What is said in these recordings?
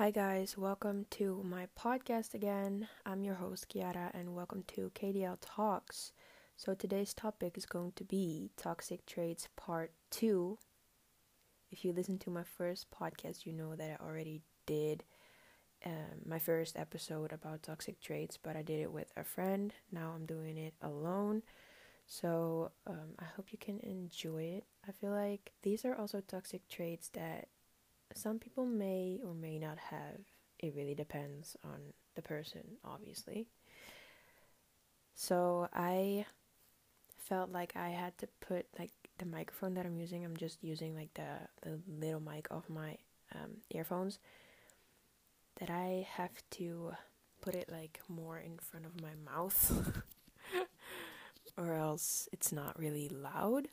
Hi, guys, welcome to my podcast again. I'm your host, Kiara, and welcome to KDL Talks. So, today's topic is going to be Toxic Traits Part 2. If you listen to my first podcast, you know that I already did um, my first episode about toxic traits, but I did it with a friend. Now I'm doing it alone. So, um, I hope you can enjoy it. I feel like these are also toxic traits that some people may or may not have. It really depends on the person, obviously. So I felt like I had to put like the microphone that I'm using. I'm just using like the the little mic of my um, earphones. That I have to put it like more in front of my mouth, or else it's not really loud.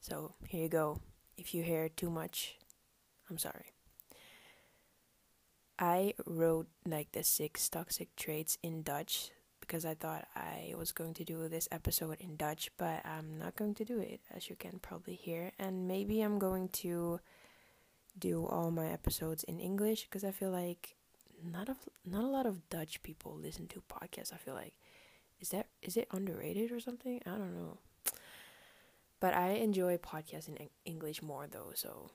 So here you go. If you hear too much I'm sorry. I wrote like the six toxic traits in Dutch because I thought I was going to do this episode in Dutch, but I'm not going to do it, as you can probably hear. And maybe I'm going to do all my episodes in English because I feel like not of not a lot of Dutch people listen to podcasts. I feel like is that is it underrated or something? I don't know. But I enjoy podcasts in English more though, so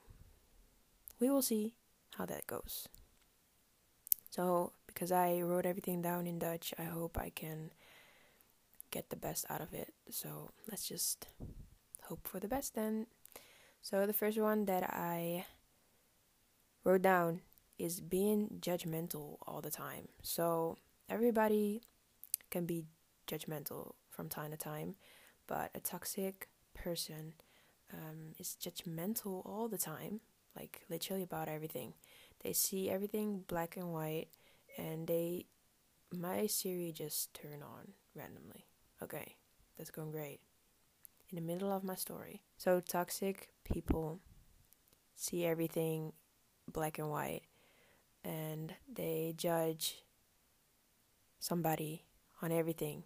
we will see how that goes. So, because I wrote everything down in Dutch, I hope I can get the best out of it. So, let's just hope for the best then. So, the first one that I wrote down is being judgmental all the time. So, everybody can be judgmental from time to time, but a toxic person um, is judgmental all the time like literally about everything. They see everything black and white, and they my Siri just turn on randomly. Okay, that's going great. In the middle of my story. So toxic people see everything black and white and they judge somebody on everything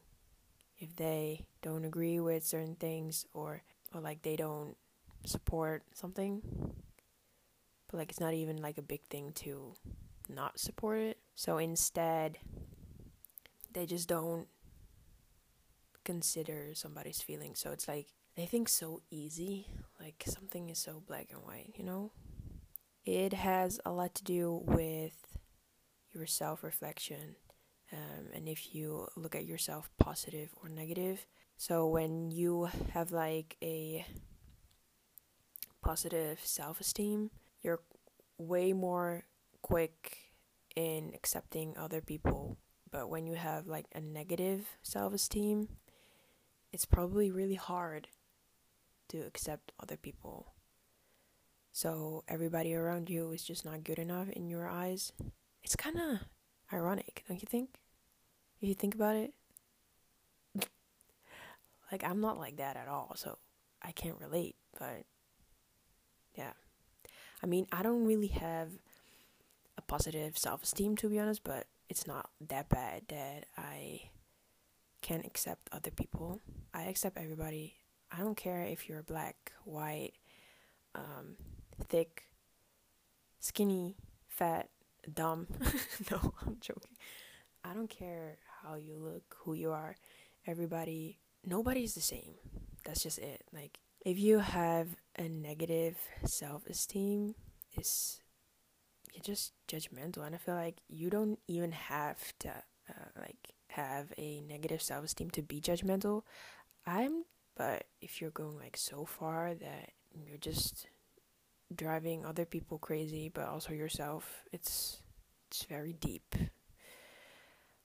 if they don't agree with certain things or or like they don't support something but like it's not even like a big thing to not support it. So instead, they just don't consider somebody's feelings. So it's like they think so easy, like something is so black and white, you know? It has a lot to do with your self reflection. Um, and if you look at yourself positive or negative. So when you have like a positive self esteem, you're way more quick in accepting other people. But when you have like a negative self esteem, it's probably really hard to accept other people. So everybody around you is just not good enough in your eyes. It's kind of ironic, don't you think? If you think about it. like I'm not like that at all, so I can't relate, but yeah. I mean, I don't really have a positive self esteem to be honest, but it's not that bad that I can't accept other people. I accept everybody. I don't care if you're black, white, um, thick, skinny, fat, dumb. no, I'm joking. I don't care how you look, who you are. Everybody, nobody's the same. That's just it. Like, if you have a negative self esteem, it's you're just judgmental, and I feel like you don't even have to uh, like have a negative self esteem to be judgmental. I'm, but if you're going like so far that you're just driving other people crazy, but also yourself, it's it's very deep.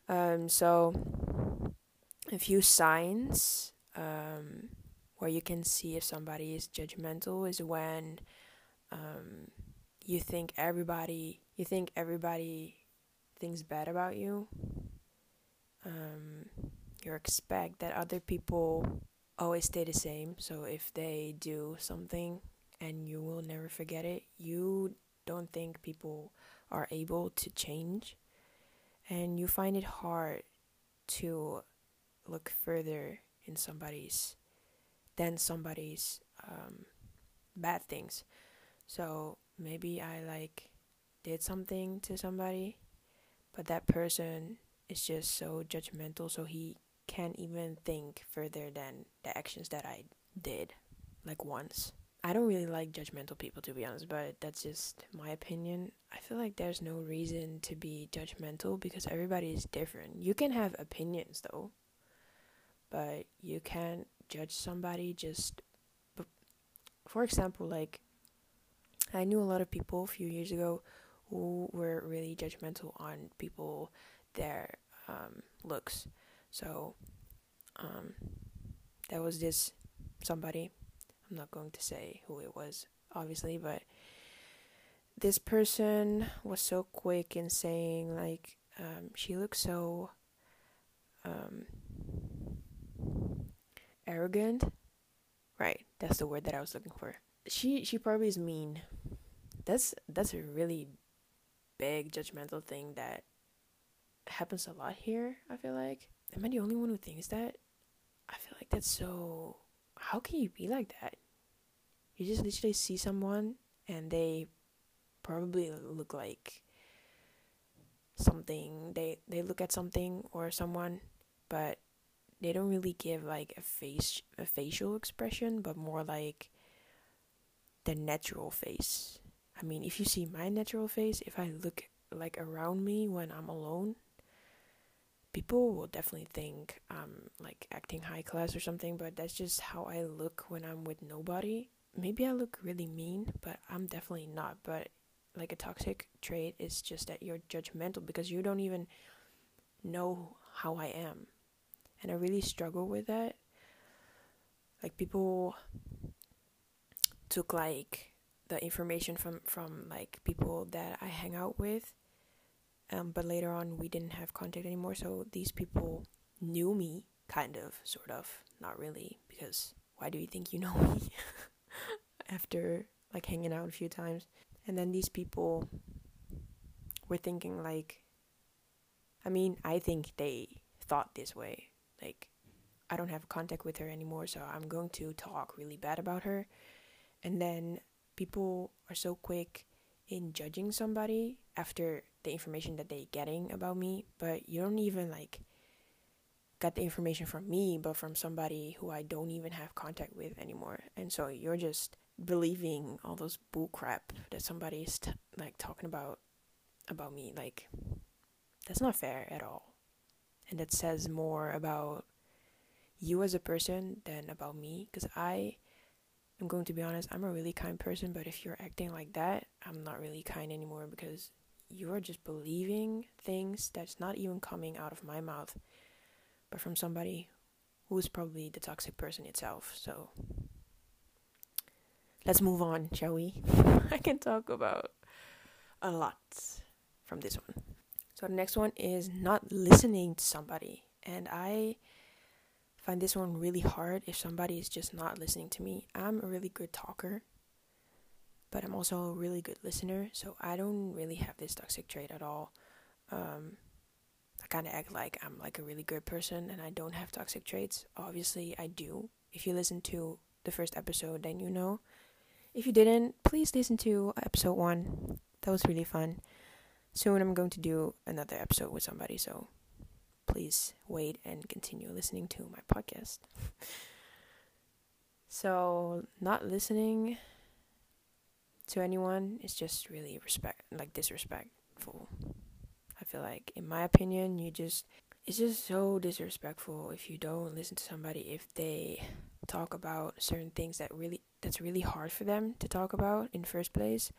Um, so a few signs um where you can see if somebody is judgmental is when um, you think everybody you think everybody thinks bad about you. Um, you expect that other people always stay the same. So if they do something and you will never forget it, you don't think people are able to change, and you find it hard to look further in somebody's than somebody's um, bad things. So maybe I like did something to somebody, but that person is just so judgmental, so he can't even think further than the actions that I did, like once. I don't really like judgmental people to be honest, but that's just my opinion. I feel like there's no reason to be judgmental because everybody is different. You can have opinions though, but you can't judge somebody just. For example, like I knew a lot of people a few years ago who were really judgmental on people, their um, looks. So, um, there was this somebody I'm not going to say who it was, obviously, but this person was so quick in saying, like, um, she looks so um, arrogant. Right, that's the word that I was looking for. She she probably is mean. That's that's a really big judgmental thing that happens a lot here. I feel like. Am I the only one who thinks that? I feel like that's so how can you be like that? You just literally see someone and they probably look like something they they look at something or someone but they don't really give like a face a facial expression but more like the natural face i mean if you see my natural face if i look like around me when i'm alone people will definitely think I'm like acting high class or something, but that's just how I look when I'm with nobody. Maybe I look really mean, but I'm definitely not. But like a toxic trait is just that you're judgmental because you don't even know how I am. And I really struggle with that. Like people took like the information from from like people that I hang out with um, but later on, we didn't have contact anymore. So these people knew me, kind of, sort of, not really, because why do you think you know me? After like hanging out a few times, and then these people were thinking like, I mean, I think they thought this way, like. I don't have contact with her anymore, so I'm going to talk really bad about her. And then people are so quick in judging somebody after the information that they're getting about me, but you don't even like get the information from me, but from somebody who I don't even have contact with anymore. And so you're just believing all those bull crap that somebody's t- like talking about about me. Like that's not fair at all. And that says more about you as a person than about me because I I'm going to be honest, I'm a really kind person, but if you're acting like that, I'm not really kind anymore because you're just believing things that's not even coming out of my mouth, but from somebody who's probably the toxic person itself. So let's move on, shall we? I can talk about a lot from this one. So the next one is not listening to somebody. And I find this one really hard if somebody is just not listening to me. I'm a really good talker, but I'm also a really good listener, so I don't really have this toxic trait at all. Um, I kind of act like I'm like a really good person and I don't have toxic traits. Obviously, I do. If you listen to the first episode, then you know. If you didn't, please listen to episode one. That was really fun. Soon I'm going to do another episode with somebody, so please wait and continue listening to my podcast. so, not listening to anyone is just really respect like disrespectful. I feel like in my opinion, you just it's just so disrespectful if you don't listen to somebody if they talk about certain things that really that's really hard for them to talk about in first place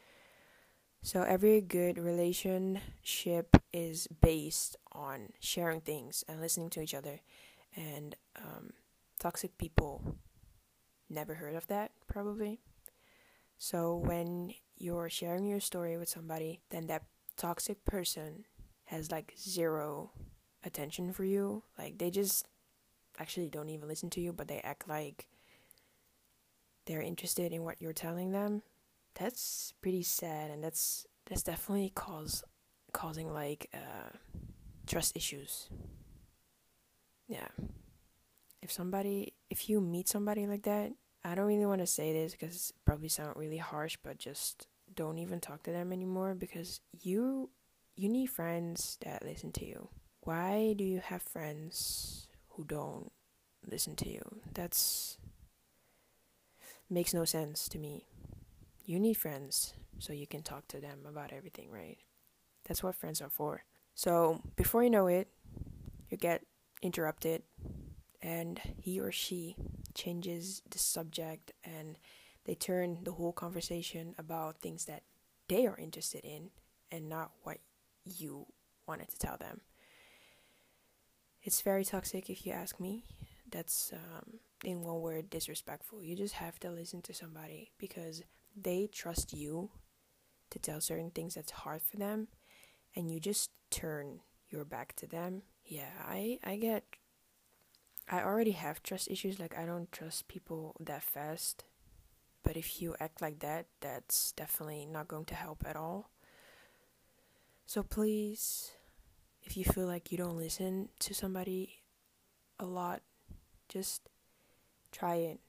so every good relationship is based on sharing things and listening to each other. And um, toxic people never heard of that probably. So when you're sharing your story with somebody, then that toxic person has like zero attention for you. Like they just actually don't even listen to you, but they act like they're interested in what you're telling them that's pretty sad and that's that's definitely cause causing like uh, trust issues yeah if somebody if you meet somebody like that i don't really want to say this because it probably sound really harsh but just don't even talk to them anymore because you you need friends that listen to you. Why do you have friends who don't listen to you? That's makes no sense to me. You need friends so you can talk to them about everything, right? That's what friends are for. So, before you know it, you get interrupted and he or she changes the subject and they turn the whole conversation about things that they are interested in and not what you wanted to tell them. It's very toxic if you ask me. That's, um, in one word, disrespectful. You just have to listen to somebody because they trust you to tell certain things that's hard for them and you just turn your back to them. Yeah, I, I get I already have trust issues. Like, I don't trust people that fast. But if you act like that, that's definitely not going to help at all. So, please, if you feel like you don't listen to somebody a lot, just try it.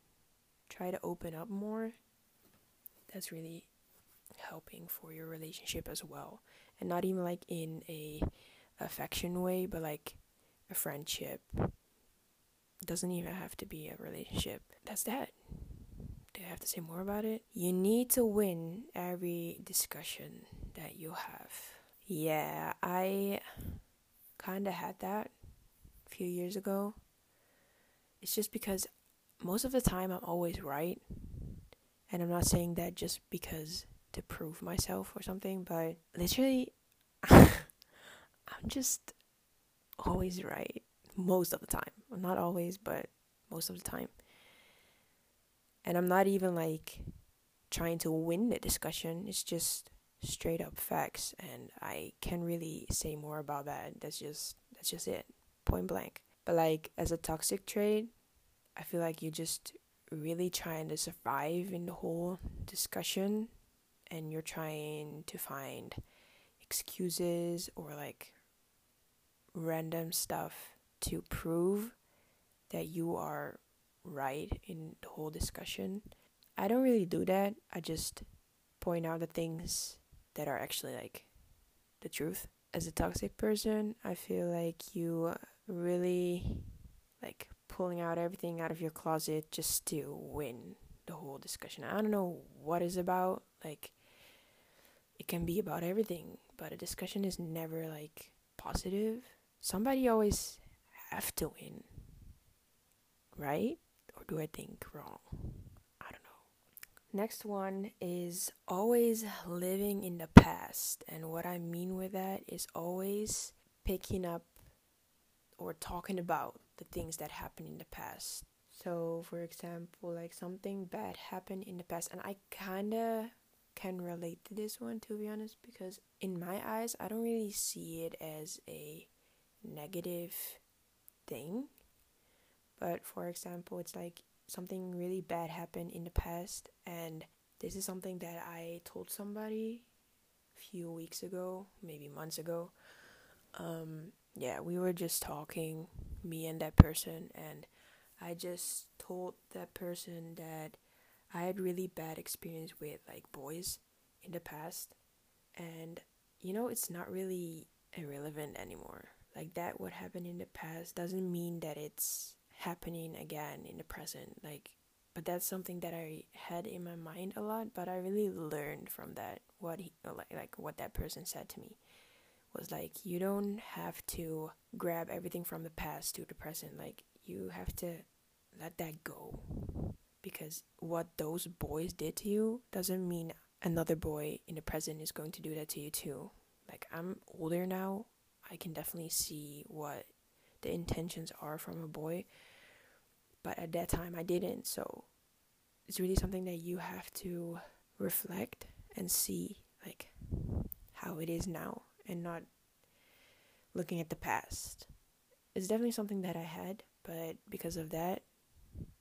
Try to open up more. That's really helping for your relationship as well. And not even like in a affection way, but like a friendship doesn't even have to be a relationship. That's that. Do I have to say more about it? You need to win every discussion that you have. Yeah, I kind of had that a few years ago. It's just because most of the time I'm always right. And I'm not saying that just because to prove myself or something, but literally, I'm just always right most of the time. Not always, but most of the time. And I'm not even like trying to win the discussion. It's just straight up facts and I can't really say more about that. That's just that's just it. Point blank. But like as a toxic trait, I feel like you're just really trying to survive in the whole discussion and you're trying to find excuses or like random stuff to prove that you are right in the whole discussion. I don't really do that. I just point out the things that are actually like the truth. As a toxic person, I feel like you really like pulling out everything out of your closet just to win the whole discussion. I don't know what is about. Like it can be about everything, but a discussion is never like positive. Somebody always have to win. Right? Or do I think wrong? I don't know. Next one is always living in the past. And what I mean with that is always picking up or talking about the things that happened in the past. So, for example, like something bad happened in the past, and I kind of can relate to this one to be honest, because in my eyes, I don't really see it as a negative thing. But for example, it's like something really bad happened in the past, and this is something that I told somebody a few weeks ago, maybe months ago. Um, yeah, we were just talking, me and that person, and I just told that person that I had really bad experience with like boys in the past, and you know, it's not really irrelevant anymore. Like that what happened in the past doesn't mean that it's happening again in the present like but that's something that I had in my mind a lot but I really learned from that what he like like what that person said to me was like you don't have to grab everything from the past to the present. Like you have to let that go. Because what those boys did to you doesn't mean another boy in the present is going to do that to you too. Like I'm older now. I can definitely see what the intentions are from a boy. But at that time, I didn't. So it's really something that you have to reflect and see, like, how it is now and not looking at the past. It's definitely something that I had, but because of that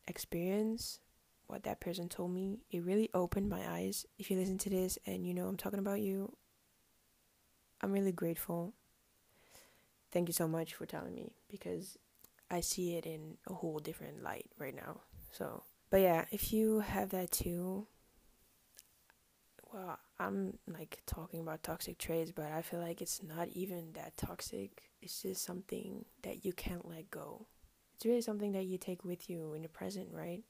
experience, what that person told me, it really opened my eyes. If you listen to this and you know I'm talking about you, I'm really grateful thank you so much for telling me because I see it in a whole different light right now. So, but yeah, if you have that too, well, I'm like talking about toxic traits, but I feel like it's not even that toxic. It's just something that you can't let go. It's really something that you take with you in the present, right?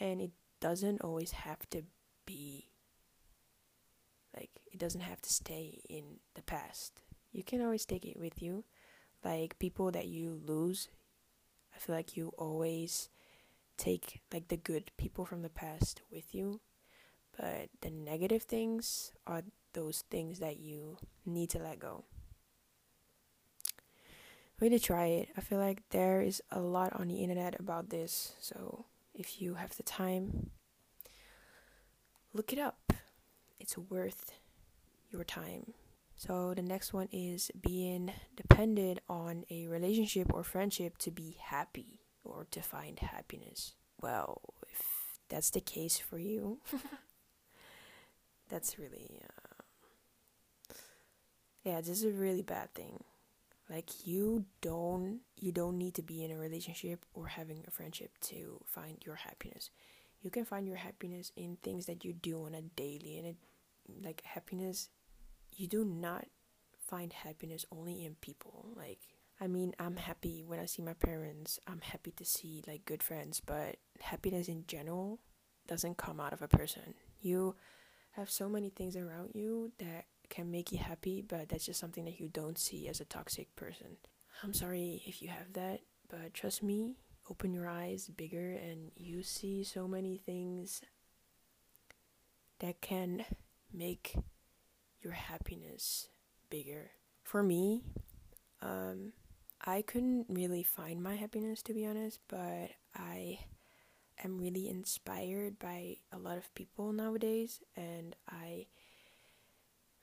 And it doesn't always have to be like it doesn't have to stay in the past. You can always take it with you. Like people that you lose, I feel like you always take like the good people from the past with you. But the negative things are those things that you need to let go. To try it. I feel like there is a lot on the internet about this, so if you have the time, look it up. It's worth your time. So the next one is being dependent on a relationship or friendship to be happy or to find happiness. Well, if that's the case for you, that's really uh, yeah, this is a really bad thing. Like you don't you don't need to be in a relationship or having a friendship to find your happiness. You can find your happiness in things that you do on a daily and it like happiness you do not find happiness only in people. Like I mean, I'm happy when I see my parents. I'm happy to see like good friends, but happiness in general doesn't come out of a person. You have so many things around you that can make you happy, but that's just something that you don't see as a toxic person. I'm sorry if you have that, but trust me, open your eyes bigger and you see so many things that can make your happiness bigger. For me, um, I couldn't really find my happiness to be honest, but I am really inspired by a lot of people nowadays, and I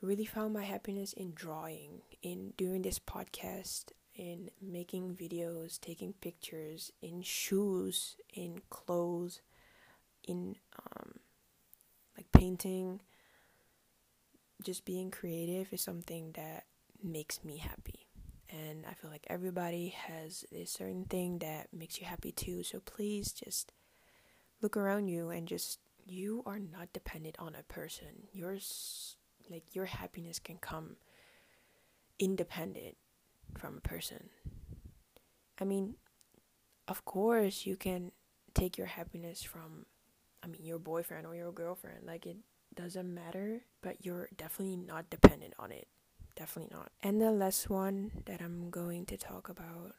really found my happiness in drawing, in doing this podcast, in making videos, taking pictures, in shoes, in clothes, in um, like painting. Just being creative is something that makes me happy. And I feel like everybody has a certain thing that makes you happy too. So please just look around you and just, you are not dependent on a person. You're like your happiness can come independent from a person. I mean, of course you can take your happiness from I mean your boyfriend or your girlfriend. Like it doesn't matter, but you're definitely not dependent on it. Definitely not. And the last one that I'm going to talk about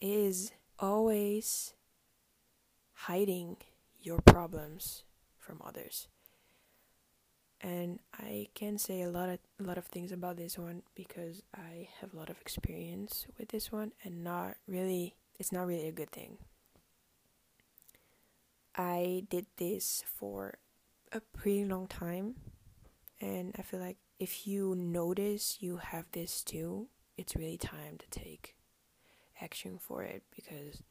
is always hiding your problems from others and I can say a lot of a lot of things about this one because I have a lot of experience with this one and not really it's not really a good thing. I did this for a pretty long time and I feel like if you notice you have this too, it's really time to take action for it because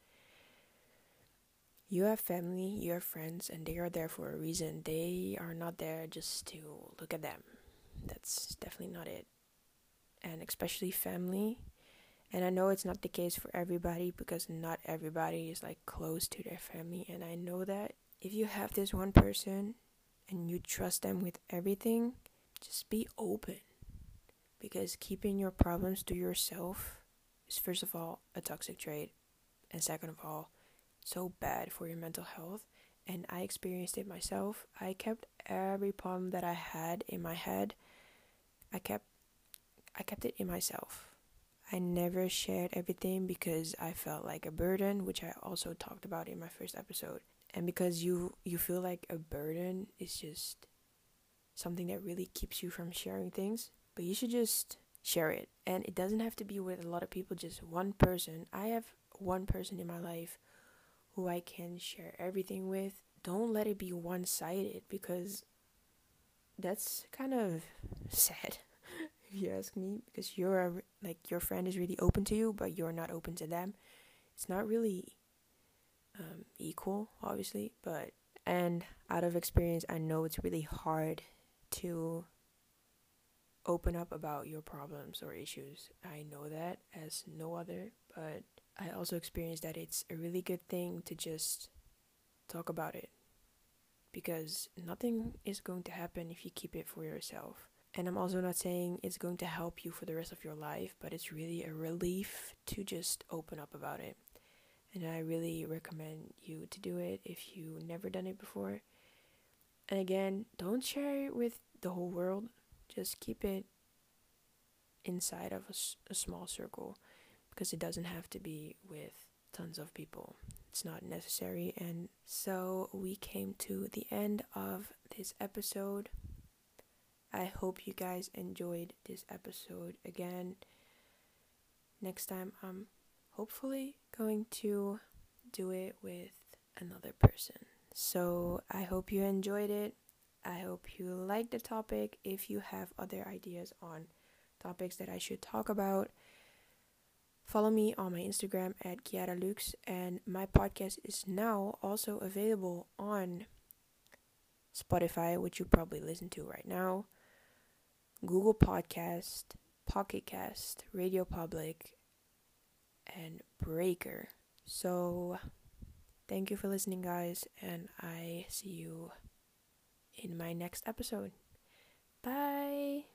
you have family, you have friends, and they are there for a reason. They are not there just to look at them. That's definitely not it. And especially family. And I know it's not the case for everybody because not everybody is like close to their family. And I know that if you have this one person and you trust them with everything, just be open. Because keeping your problems to yourself is, first of all, a toxic trait. And second of all, so bad for your mental health and I experienced it myself. I kept every problem that I had in my head. I kept I kept it in myself. I never shared everything because I felt like a burden, which I also talked about in my first episode. And because you you feel like a burden is just something that really keeps you from sharing things, but you should just share it. And it doesn't have to be with a lot of people, just one person. I have one person in my life who I can share everything with. Don't let it be one sided because that's kind of sad if you ask me because you're like your friend is really open to you but you're not open to them it's not really um, equal obviously but and out of experience i know it's really hard to open up about your problems or issues i know that as no other but I also experienced that it's a really good thing to just talk about it because nothing is going to happen if you keep it for yourself. And I'm also not saying it's going to help you for the rest of your life, but it's really a relief to just open up about it. And I really recommend you to do it if you never done it before. And again, don't share it with the whole world. Just keep it inside of a, a small circle because it doesn't have to be with tons of people. It's not necessary. And so we came to the end of this episode. I hope you guys enjoyed this episode again. Next time, I'm hopefully going to do it with another person. So I hope you enjoyed it. I hope you liked the topic. If you have other ideas on topics that I should talk about, follow me on my Instagram at Kiara Lux. And my podcast is now also available on Spotify, which you probably listen to right now, Google Podcast, Pocket Cast, Radio Public, and Breaker. So, thank you for listening, guys, and I see you in my next episode. Bye.